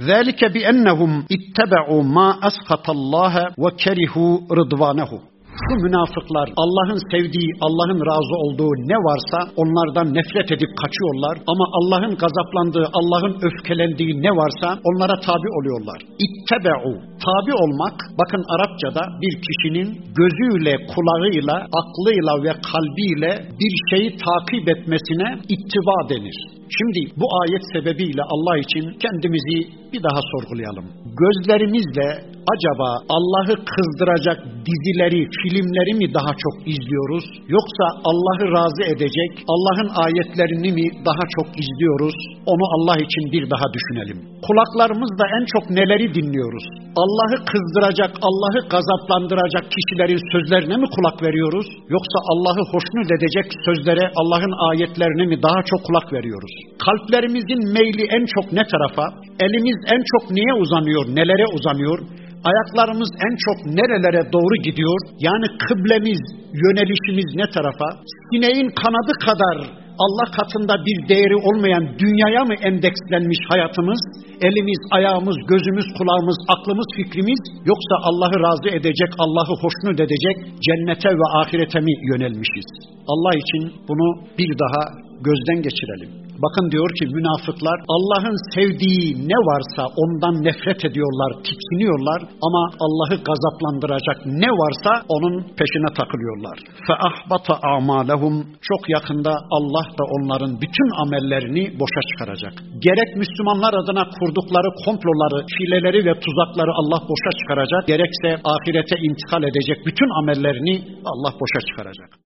ذَٰلِكَ بِأَنَّهُمْ اتَّبَعُوا مَا أَسْخَطَ اللّٰهَ وَكَرِهُوا رِضْوَانَهُ. Bu münafıklar Allah'ın sevdiği, Allah'ın razı olduğu ne varsa onlardan nefret edip kaçıyorlar ama Allah'ın gazaplandığı, Allah'ın öfkelendiği ne varsa onlara tabi oluyorlar. İttebe'u, tabi olmak, bakın Arapçada bir kişinin gözüyle, kulağıyla, aklıyla ve kalbiyle bir şeyi takip etmesine ittiba denir. Şimdi bu ayet sebebiyle Allah için kendimizi bir daha sorgulayalım. Gözlerimizle acaba Allah'ı kızdıracak dizileri, filmleri mi daha çok izliyoruz? Yoksa Allah'ı razı edecek Allah'ın ayetlerini mi daha çok izliyoruz? Onu Allah için bir daha düşünelim. Kulaklarımızla en çok neleri dinliyoruz? Allah'ı kızdıracak, Allah'ı gazaplandıracak kişilerin sözlerine mi kulak veriyoruz? Yoksa Allah'ı hoşnut edecek sözlere, Allah'ın ayetlerine mi daha çok kulak veriyoruz? Kalplerimizin meyli en çok ne tarafa? Elimiz en çok neye uzanıyor, nelere uzanıyor? Ayaklarımız en çok nerelere doğru gidiyor? Yani kıblemiz, yönelişimiz ne tarafa? Sineğin kanadı kadar Allah katında bir değeri olmayan dünyaya mı endekslenmiş hayatımız? Elimiz, ayağımız, gözümüz, kulağımız, aklımız, fikrimiz yoksa Allah'ı razı edecek, Allah'ı hoşnut edecek cennete ve ahirete mi yönelmişiz? Allah için bunu bir daha gözden geçirelim. Bakın diyor ki münafıklar Allah'ın sevdiği ne varsa ondan nefret ediyorlar, tiksiniyorlar ama Allah'ı gazaplandıracak ne varsa onun peşine takılıyorlar. Fe ahbata amalehum çok yakında Allah da onların bütün amellerini boşa çıkaracak. Gerek Müslümanlar adına kurdukları komploları, fileleri ve tuzakları Allah boşa çıkaracak, gerekse ahirete intikal edecek bütün amellerini Allah boşa çıkaracak.